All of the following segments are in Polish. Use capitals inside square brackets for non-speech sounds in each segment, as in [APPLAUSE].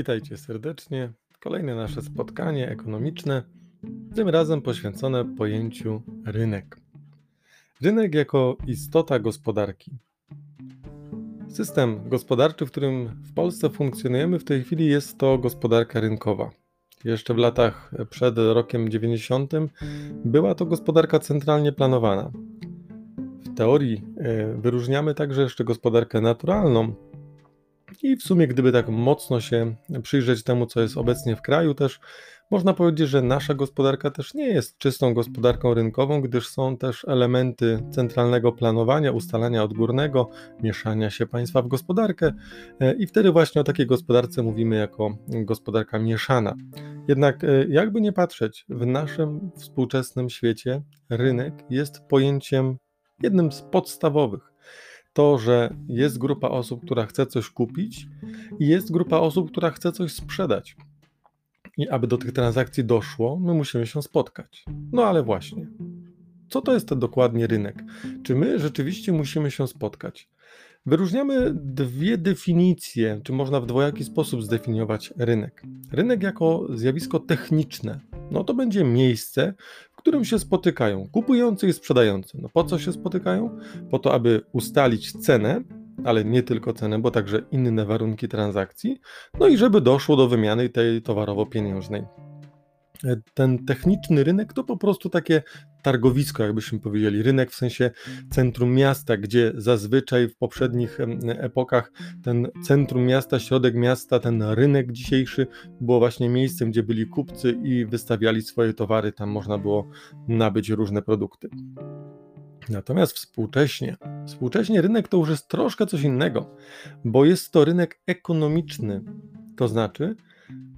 Witajcie serdecznie. Kolejne nasze spotkanie ekonomiczne, tym razem poświęcone pojęciu rynek. Rynek jako istota gospodarki. System gospodarczy, w którym w Polsce funkcjonujemy w tej chwili, jest to gospodarka rynkowa. Jeszcze w latach przed rokiem 90 była to gospodarka centralnie planowana. W teorii e, wyróżniamy także jeszcze gospodarkę naturalną, i w sumie, gdyby tak mocno się przyjrzeć temu, co jest obecnie w kraju, też można powiedzieć, że nasza gospodarka też nie jest czystą gospodarką rynkową, gdyż są też elementy centralnego planowania, ustalania odgórnego, mieszania się państwa w gospodarkę e, i wtedy właśnie o takiej gospodarce mówimy jako gospodarka mieszana. Jednak e, jakby nie patrzeć, w naszym współczesnym świecie rynek jest pojęciem jednym z podstawowych to, że jest grupa osób, która chce coś kupić i jest grupa osób, która chce coś sprzedać. I aby do tych transakcji doszło, my musimy się spotkać. No ale właśnie, co to jest ten dokładnie rynek? Czy my rzeczywiście musimy się spotkać? Wyróżniamy dwie definicje, czy można w dwojaki sposób zdefiniować rynek. Rynek jako zjawisko techniczne, no to będzie miejsce, którym się spotykają kupujący i sprzedający. No po co się spotykają? Po to, aby ustalić cenę, ale nie tylko cenę, bo także inne warunki transakcji, no i żeby doszło do wymiany tej towarowo-pieniężnej. Ten techniczny rynek to po prostu takie targowisko, jakbyśmy powiedzieli, rynek w sensie centrum miasta, gdzie zazwyczaj w poprzednich epokach ten centrum miasta, środek miasta, ten rynek dzisiejszy było właśnie miejscem, gdzie byli kupcy i wystawiali swoje towary, tam można było nabyć różne produkty. Natomiast współcześnie, współcześnie rynek to już jest troszkę coś innego, bo jest to rynek ekonomiczny, to znaczy,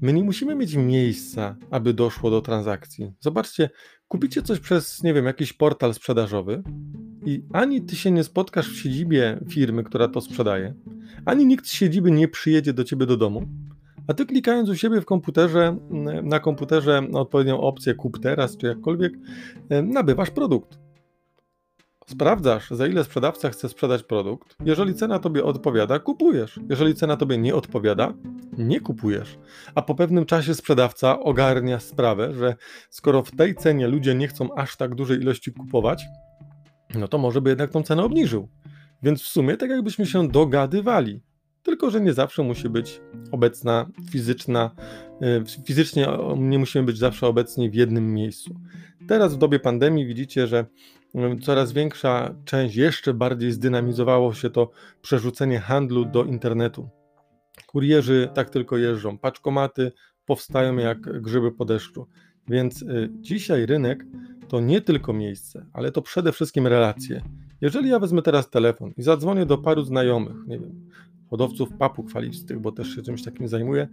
My nie musimy mieć miejsca, aby doszło do transakcji. Zobaczcie, kupicie coś przez, nie wiem, jakiś portal sprzedażowy i ani ty się nie spotkasz w siedzibie firmy, która to sprzedaje, ani nikt z siedziby nie przyjedzie do ciebie do domu, a ty klikając u siebie w komputerze, na komputerze odpowiednią opcję kup teraz, czy jakkolwiek, nabywasz produkt. Sprawdzasz, za ile sprzedawca chce sprzedać produkt. Jeżeli cena tobie odpowiada, kupujesz. Jeżeli cena tobie nie odpowiada, nie kupujesz. A po pewnym czasie sprzedawca ogarnia sprawę, że skoro w tej cenie ludzie nie chcą aż tak dużej ilości kupować, no to może by jednak tą cenę obniżył. Więc w sumie tak jakbyśmy się dogadywali. Tylko, że nie zawsze musi być obecna fizyczna, y, fizycznie nie musimy być zawsze obecni w jednym miejscu. Teraz w dobie pandemii widzicie, że coraz większa część, jeszcze bardziej zdynamizowało się to przerzucenie handlu do internetu. Kurierzy tak tylko jeżdżą, paczkomaty powstają jak grzyby po deszczu. Więc y, dzisiaj rynek to nie tylko miejsce, ale to przede wszystkim relacje. Jeżeli ja wezmę teraz telefon i zadzwonię do paru znajomych, nie wiem, hodowców papug falistych, bo też się czymś takim zajmuję,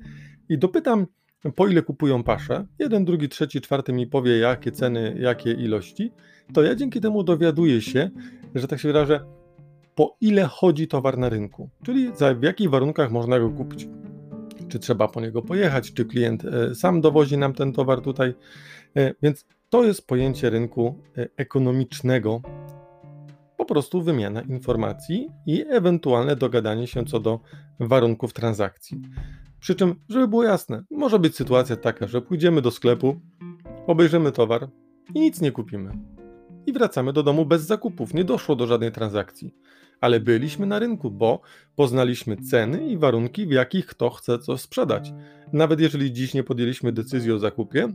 i dopytam, po ile kupują pasze, jeden, drugi, trzeci, czwarty mi powie, jakie ceny, jakie ilości, to ja dzięki temu dowiaduję się, że tak się wyrażę, po ile chodzi towar na rynku, czyli za, w jakich warunkach można go kupić. Czy trzeba po niego pojechać, czy klient e, sam dowozi nam ten towar tutaj. E, więc to jest pojęcie rynku e, ekonomicznego, po prostu wymiana informacji i ewentualne dogadanie się co do warunków transakcji. Przy czym, żeby było jasne, może być sytuacja taka, że pójdziemy do sklepu, obejrzymy towar i nic nie kupimy. I wracamy do domu bez zakupów, nie doszło do żadnej transakcji. Ale byliśmy na rynku, bo poznaliśmy ceny i warunki, w jakich kto chce coś sprzedać. Nawet jeżeli dziś nie podjęliśmy decyzji o zakupie,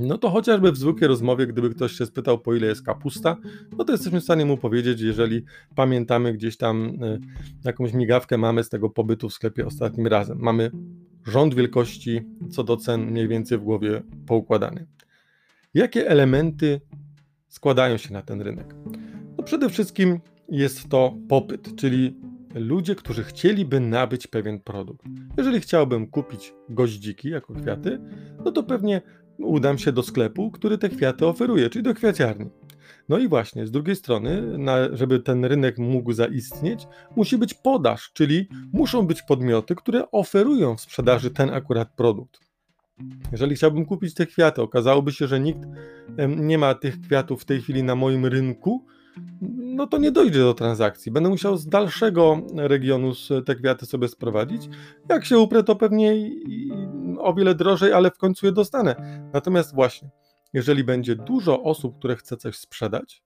no to chociażby w zwykłej rozmowie, gdyby ktoś się spytał, po ile jest kapusta, no to jesteśmy w stanie mu powiedzieć, jeżeli pamiętamy gdzieś tam y, jakąś migawkę mamy z tego pobytu w sklepie ostatnim razem. Mamy rząd wielkości co do cen mniej więcej w głowie poukładany. Jakie elementy składają się na ten rynek? No przede wszystkim jest to popyt, czyli ludzie, którzy chcieliby nabyć pewien produkt. Jeżeli chciałbym kupić goździki jako kwiaty, no to pewnie udam się do sklepu, który te kwiaty oferuje, czyli do kwiaciarni. No i właśnie, z drugiej strony, na, żeby ten rynek mógł zaistnieć, musi być podaż, czyli muszą być podmioty, które oferują w sprzedaży ten akurat produkt. Jeżeli chciałbym kupić te kwiaty, okazałoby się, że nikt nie ma tych kwiatów w tej chwili na moim rynku, no to nie dojdzie do transakcji. Będę musiał z dalszego regionu te kwiaty sobie sprowadzić. Jak się uprę, to pewnie o wiele drożej, ale w końcu je dostanę. Natomiast właśnie, jeżeli będzie dużo osób, które chce coś sprzedać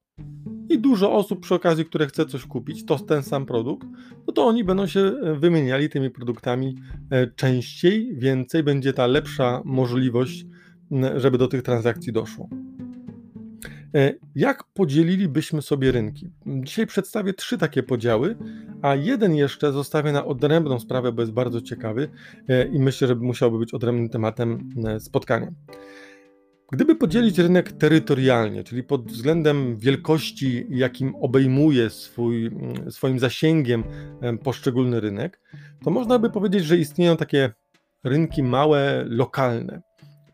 i dużo osób przy okazji, które chce coś kupić, to ten sam produkt, no to oni będą się e, wymieniali tymi produktami e, częściej, więcej, będzie ta lepsza możliwość, żeby do tych transakcji doszło. E, jak podzielilibyśmy sobie rynki? Dzisiaj przedstawię trzy takie podziały, a jeden jeszcze zostawię na odrębną sprawę, bo jest bardzo ciekawy i myślę, że musiałby być odrębnym tematem spotkania. Gdyby podzielić rynek terytorialnie, czyli pod względem wielkości, jakim obejmuje swój, swoim zasięgiem poszczególny rynek, to można by powiedzieć, że istnieją takie rynki małe, lokalne.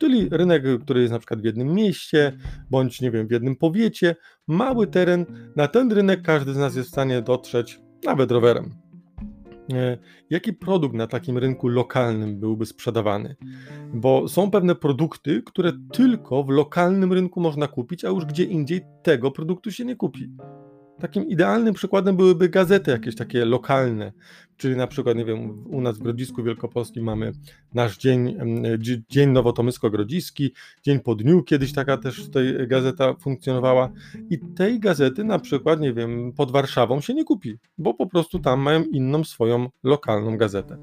Czyli rynek, który jest na przykład w jednym mieście, bądź nie wiem, w jednym powiecie, mały teren. Na ten rynek każdy z nas jest w stanie dotrzeć nawet rowerem. E, jaki produkt na takim rynku lokalnym byłby sprzedawany? Bo są pewne produkty, które tylko w lokalnym rynku można kupić, a już gdzie indziej tego produktu się nie kupi. Takim idealnym przykładem byłyby gazety jakieś takie lokalne, czyli na przykład, nie wiem, u nas w Grodzisku Wielkopolskim mamy nasz dzień, dzień Nowotomysko-Grodziski, dzień po dniu, kiedyś taka też tutaj gazeta funkcjonowała i tej gazety na przykład, nie wiem, pod Warszawą się nie kupi, bo po prostu tam mają inną swoją lokalną gazetę.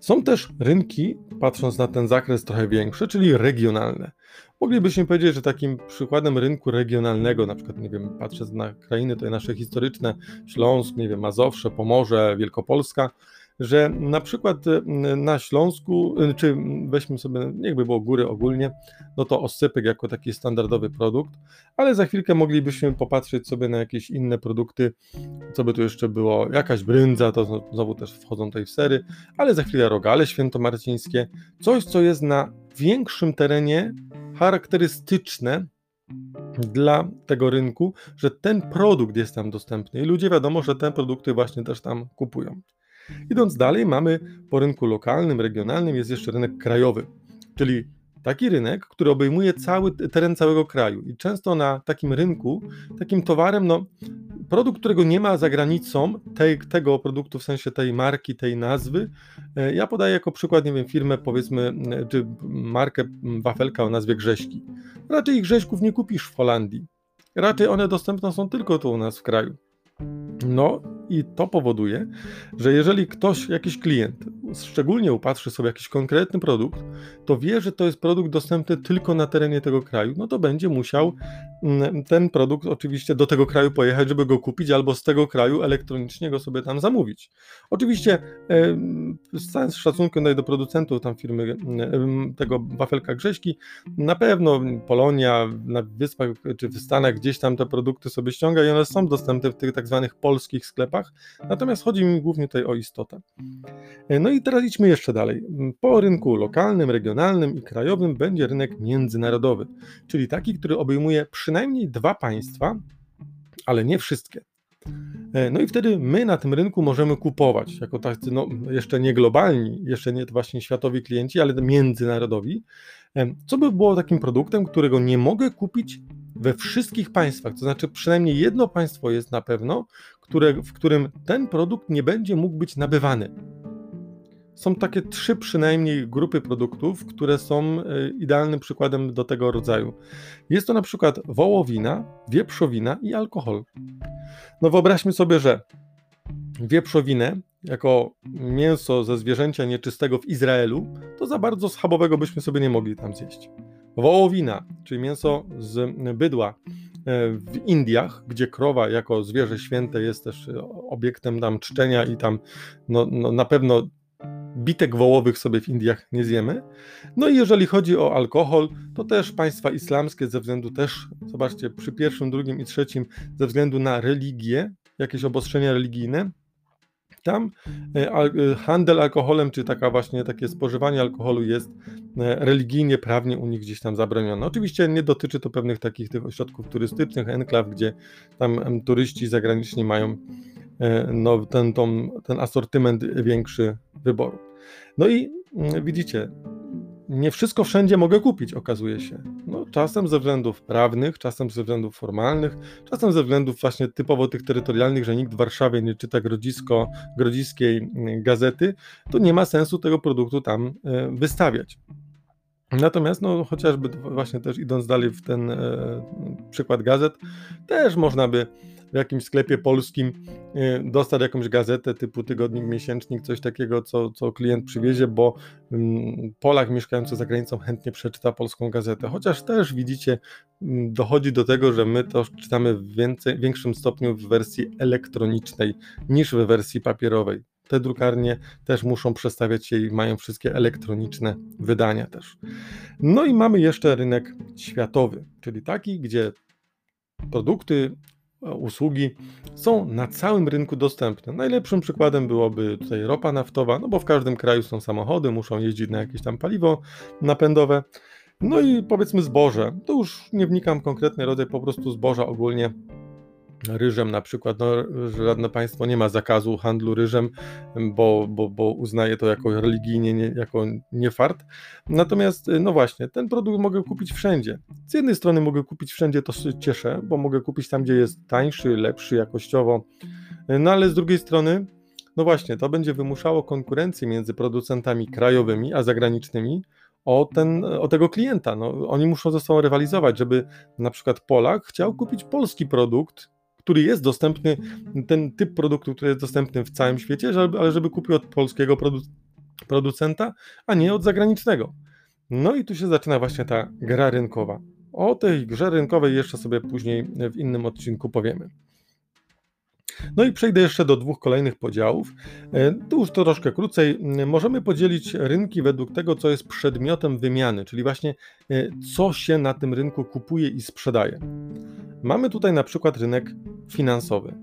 Są też rynki, patrząc na ten zakres trochę większy, czyli regionalne. Moglibyśmy powiedzieć, że takim przykładem rynku regionalnego, na przykład, nie wiem, patrząc na krainy te nasze historyczne, Śląsk, nie wiem, Mazowsze, Pomorze, Wielkopolska, że na przykład y, na Śląsku, y, czy weźmy sobie, niechby było góry ogólnie, no to oscypek jako taki standardowy produkt, ale za chwilkę moglibyśmy popatrzeć sobie na jakieś inne produkty, co by tu jeszcze było, jakaś bryndza, to znowu też wchodzą tutaj w sery, ale za chwilę rogale świętomarcińskie, coś, co jest na większym terenie charakterystyczne dla tego rynku, że ten produkt jest tam dostępny i ludzie wiadomo, że te produkty właśnie też tam kupują. Idąc dalej, mamy po rynku lokalnym, regionalnym jest jeszcze rynek krajowy, czyli taki rynek, który obejmuje cały teren całego kraju. I często na takim rynku, takim towarem, no, produkt, którego nie ma za granicą, tej, tego produktu, w sensie tej marki, tej nazwy, e, ja podaję jako przykład, nie wiem, firmę, powiedzmy, e, czy markę wafelka o nazwie Grześki. Raczej Grześków nie kupisz w Holandii. Raczej one dostępne są tylko tu u nas w kraju. No i to powoduje, że jeżeli ktoś, jakiś klient, szczególnie upatrzy sobie jakiś konkretny produkt, to wie, że to jest produkt dostępny tylko na terenie tego kraju, no to będzie musiał ten produkt oczywiście do tego kraju pojechać, żeby go kupić, albo z tego kraju elektronicznie go sobie tam zamówić. Oczywiście z całym szacunkiem do producentów tam firmy tego wafelka Grześki, na pewno Polonia na wyspach czy w Stanach gdzieś tam te produkty sobie ściąga i one są dostępne w tych tak zwanych polskich sklepach, natomiast chodzi mi głównie tutaj o istotę. No i teraz idźmy jeszcze dalej. Po rynku lokalnym, regionalnym i krajowym będzie rynek międzynarodowy, czyli taki, który obejmuje przynajmniej dwa państwa, ale nie wszystkie. E, no i wtedy my na tym rynku możemy kupować, jako tacy, no jeszcze nie globalni, jeszcze nie właśnie światowi klienci, ale międzynarodowi. E, co by było takim produktem, którego nie mogę kupić we wszystkich państwach? To znaczy, przynajmniej jedno państwo jest na pewno, które, w którym ten produkt nie będzie mógł być nabywany są takie trzy przynajmniej grupy produktów, które są e, idealnym przykładem do tego rodzaju. Jest to na przykład wołowina, wieprzowina i alkohol. No wyobraźmy sobie, że wieprzowinę jako mięso ze zwierzęcia nieczystego w Izraelu, to za bardzo schabowego byśmy sobie nie mogli tam zjeść. Wołowina, czyli mięso z bydła e, w Indiach, gdzie krowa jako zwierzę święte jest też obiektem tam czczenia i tam no, no na pewno bitek wołowych sobie w Indiach nie zjemy. No i jeżeli chodzi o alkohol, to też państwa islamskie ze względu też, zobaczcie, przy pierwszym, drugim i trzecim, ze względu na religię, jakieś obostrzenia religijne, tam e, e, handel alkoholem, czy taka właśnie takie spożywanie alkoholu jest e, religijnie, prawnie u nich gdzieś tam zabronione. Oczywiście nie dotyczy to pewnych takich tych ośrodków turystycznych, enklaw, gdzie tam turyści zagraniczni mają no, ten, ten, ten asortyment większy wyboru. No i mm, widzicie, nie wszystko wszędzie mogę kupić, okazuje się. No, czasem ze względów prawnych, czasem ze względów formalnych, czasem ze względów właśnie typowo tych terytorialnych, że nikt w Warszawie nie czyta grodzisko, grodziskiej mm, gazety, to nie ma sensu tego produktu tam e, wystawiać. Natomiast, no, chociażby właśnie też idąc dalej w ten e, przykład gazet, też można by w jakimś sklepie polskim y, dostać jakąś gazetę typu tygodnik, miesięcznik, coś takiego, co, co klient przywiezie, bo mm, Polak mieszkający za granicą chętnie przeczyta polską gazetę. Chociaż też widzicie, mm, dochodzi do tego, że my to czytamy w więcej, większym stopniu w wersji elektronicznej niż w wersji papierowej te drukarnie też muszą przestawiać się i mają wszystkie elektroniczne wydania też. No i mamy jeszcze rynek światowy, czyli taki, gdzie produkty usługi są na całym rynku dostępne. Najlepszym przykładem byłoby tutaj ropa naftowa, no bo w każdym kraju są samochody, muszą jeździć na jakieś tam paliwo napędowe. No i powiedzmy zboże. To już nie wnikam w konkretny rodzaj po prostu zboża ogólnie ryżem na przykład, no, żadne państwo nie ma zakazu handlu ryżem, bo, bo, bo uznaje to jako religijnie, nie, jako niefart. Natomiast, no właśnie, ten produkt mogę kupić wszędzie. Z jednej strony mogę kupić wszędzie, to się cieszę, bo mogę kupić tam, gdzie jest tańszy, lepszy jakościowo, no ale z drugiej strony, no właśnie, to będzie wymuszało konkurencję między producentami krajowymi a zagranicznymi, o, ten, o tego klienta. No, oni muszą ze sobą rywalizować, żeby na przykład Polak chciał kupić polski produkt, który jest dostępny, ten typ produktu, który jest dostępny w całym świecie, ale żeby kupił od polskiego produ producenta, a nie od zagranicznego. No i tu się zaczyna właśnie ta gra rynkowa. O tej grze rynkowej jeszcze sobie później w innym odcinku powiemy. No i przejdę jeszcze do dwóch kolejnych podziałów. E, tu już troszkę krócej. Możemy podzielić rynki według tego, co jest przedmiotem wymiany, czyli właśnie e, co się na tym rynku kupuje i sprzedaje. Mamy tutaj na przykład rynek finansowy.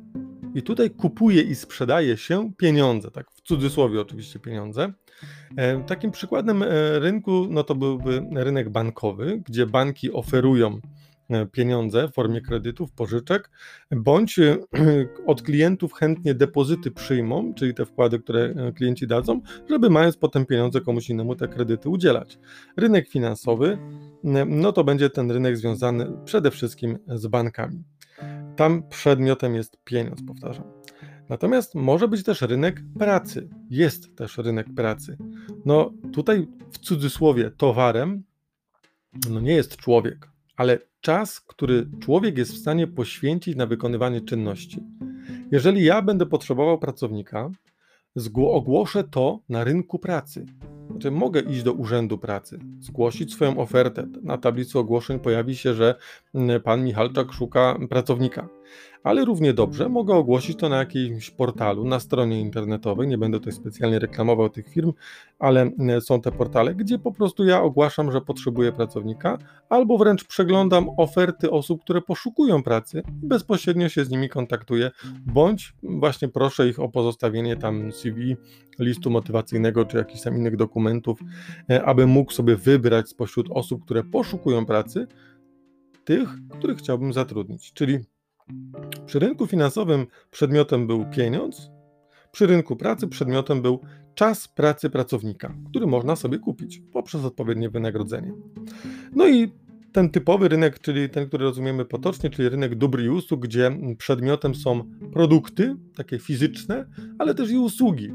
I tutaj kupuje i sprzedaje się pieniądze, tak w cudzysłowie oczywiście pieniądze. E, takim przykładem rynku no to byłby rynek bankowy, gdzie banki oferują E, pieniądze w formie kredytów, pożyczek, bądź e, [CLEARS THROAT] od klientów chętnie depozyty przyjmą, czyli te wkłady, które e, klienci dadzą, żeby mając potem pieniądze komuś innemu te kredyty udzielać. Rynek finansowy, no to będzie ten rynek związany przede wszystkim z bankami. Tam przedmiotem jest pieniądz, powtarzam. Natomiast może być też rynek pracy. Jest też rynek pracy. No tutaj w cudzysłowie towarem no nie jest człowiek, ale czas, który człowiek jest w stanie poświęcić na wykonywanie czynności. Jeżeli ja będę potrzebował pracownika, ogłoszę to na rynku pracy. Znaczy, mogę iść do urzędu pracy, zgłosić swoją ofertę. Na tablicy ogłoszeń pojawi się, że mm, pan Michalczak szuka pracownika ale równie dobrze mogę ogłosić to na jakimś portalu, na stronie internetowej. Nie będę tutaj specjalnie reklamował tych firm, ale e, są te portale, gdzie po prostu ja ogłaszam, że potrzebuję pracownika, albo wręcz przeglądam oferty osób, które poszukują pracy i bezpośrednio się z nimi kontaktuję, bądź właśnie proszę ich o pozostawienie tam CV, listu motywacyjnego czy jakichś tam innych dokumentów, e, aby mógł sobie wybrać spośród osób, które poszukują pracy, tych, których chciałbym zatrudnić. Czyli przy rynku finansowym przedmiotem był pieniądz, przy rynku pracy przedmiotem był czas pracy pracownika, który można sobie kupić poprzez odpowiednie wynagrodzenie. No i ten typowy rynek, czyli ten, który rozumiemy potocznie, czyli rynek dóbr i usług, gdzie przedmiotem są produkty, takie fizyczne, ale też i usługi,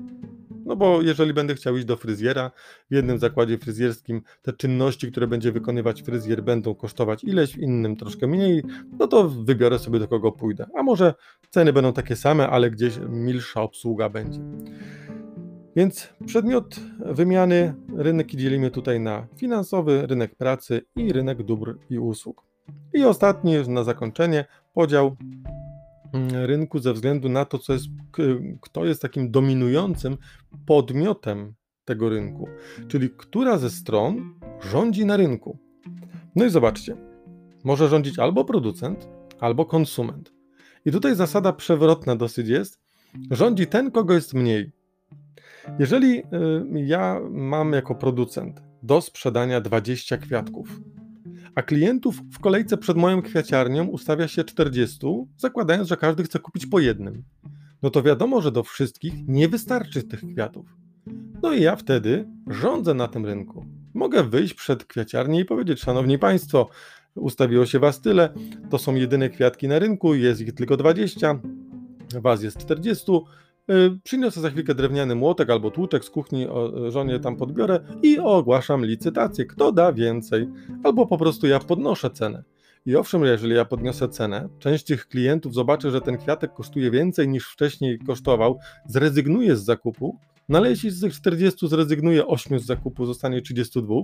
no bo jeżeli będę chciał iść do fryzjera, w jednym zakładzie fryzjerskim te czynności, które będzie wykonywać fryzjer, będą kosztować ileś, w innym troszkę mniej, no to wybiorę sobie do kogo pójdę. A może ceny będą takie same, ale gdzieś milsza obsługa będzie. Więc przedmiot wymiany rynki dzielimy tutaj na finansowy, rynek pracy i rynek dóbr i usług. I ostatni, na zakończenie, podział rynku ze względu na to, co jest, kto jest takim dominującym podmiotem tego rynku, czyli która ze stron rządzi na rynku. No i zobaczcie, może rządzić albo producent, albo konsument. I tutaj zasada przewrotna dosyć jest, rządzi ten, kogo jest mniej. Jeżeli y, ja mam jako producent do sprzedania 20 kwiatków, a klientów w kolejce przed moją kwiaciarnią ustawia się 40, zakładając, że każdy chce kupić po jednym. No to wiadomo, że do wszystkich nie wystarczy tych kwiatów. No i ja wtedy rządzę na tym rynku. Mogę wyjść przed kwiaciarnię i powiedzieć: Szanowni Państwo, ustawiło się Was tyle, to są jedyne kwiatki na rynku, jest ich tylko 20, Was jest 40. Y, przyniosę za chwilkę drewniany młotek albo tłuczek z kuchni, żonie tam podbiorę i ogłaszam licytację. Kto da więcej? Albo po prostu ja podnoszę cenę. I owszem, jeżeli ja podniosę cenę, część tych klientów zobaczy, że ten kwiatek kosztuje więcej niż wcześniej kosztował, zrezygnuje z zakupu, no ale jeśli z tych 40 zrezygnuje 8 z zakupu, zostanie 32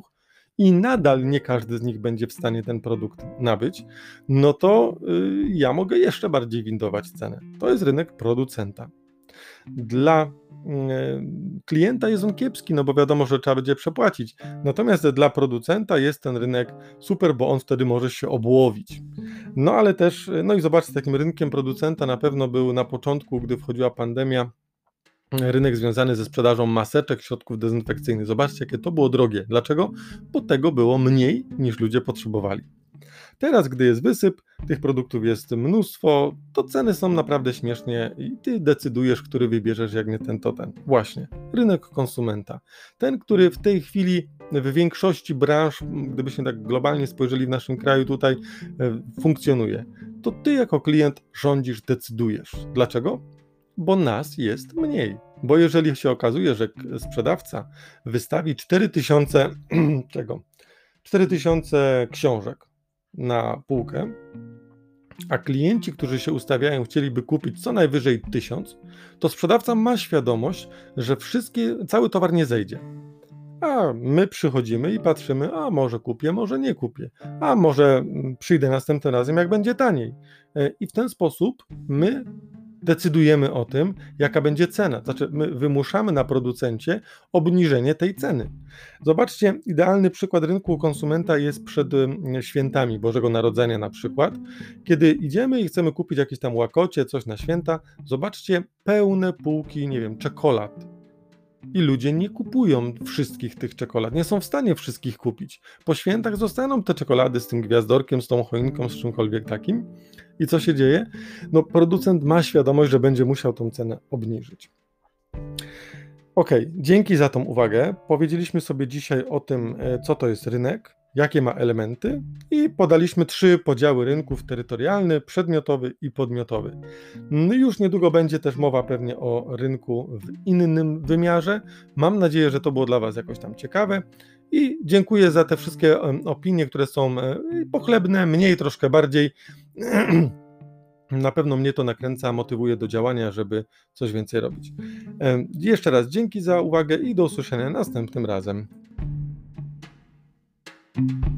i nadal nie każdy z nich będzie w stanie ten produkt nabyć, no to yy, ja mogę jeszcze bardziej windować cenę. To jest rynek producenta. Dla yy, klienta jest on kiepski, no bo wiadomo, że trzeba będzie przepłacić. Natomiast dla producenta jest ten rynek super, bo on wtedy może się obłowić. No ale też, no i zobaczcie, takim rynkiem producenta na pewno był na początku, gdy wchodziła pandemia, rynek związany ze sprzedażą maseczek, środków dezynfekcyjnych. Zobaczcie, jakie to było drogie. Dlaczego? Bo tego było mniej niż ludzie potrzebowali. Teraz, gdy jest wysyp, tych produktów jest mnóstwo, to ceny są naprawdę śmiesznie i ty decydujesz, który wybierzesz, jak nie ten, to ten. Właśnie, rynek konsumenta. Ten, który w tej chwili w większości branż, gdybyśmy tak globalnie spojrzeli w naszym kraju tutaj, e, funkcjonuje. To ty jako klient rządzisz, decydujesz. Dlaczego? bo nas jest mniej. Bo jeżeli się okazuje, że sprzedawca wystawi 4000 [CLEARS THROAT] czego? 4000 książek na półkę, a klienci, którzy się ustawiają, chcieliby kupić co najwyżej 1000, to sprzedawca ma świadomość, że wszystkie, cały towar nie zejdzie. A my przychodzimy i patrzymy, a może kupię, może nie kupię, a może przyjdę następnym razem, jak będzie taniej. E, I w ten sposób my decydujemy o tym, jaka będzie cena. Znaczy, my wymuszamy na producencie obniżenie tej ceny. Zobaczcie, idealny przykład rynku konsumenta jest przed świętami Bożego Narodzenia, na przykład. Kiedy idziemy i chcemy kupić jakieś tam łakocie, coś na święta, zobaczcie pełne półki, nie wiem, czekolad i ludzie nie kupują wszystkich tych czekolad, nie są w stanie wszystkich kupić. Po świętach zostaną te czekolady z tym gwiazdorkiem, z tą choinką, z czymkolwiek takim. I co się dzieje? No, producent ma świadomość, że będzie musiał tą cenę obniżyć. Ok, dzięki za tą uwagę. Powiedzieliśmy sobie dzisiaj o tym, e, co to jest rynek, jakie ma elementy i podaliśmy trzy podziały rynków: terytorialny, przedmiotowy i podmiotowy. No już niedługo będzie też mowa pewnie o rynku w innym wymiarze. Mam nadzieję, że to było dla Was jakoś tam ciekawe i dziękuję za te wszystkie opinie, które są e, pochlebne, mniej troszkę bardziej. [CLEARS THROAT] Na pewno mnie to nakręca, motywuje do działania, żeby coś więcej robić. Jeszcze raz dzięki za uwagę i do usłyszenia następnym razem. Thank you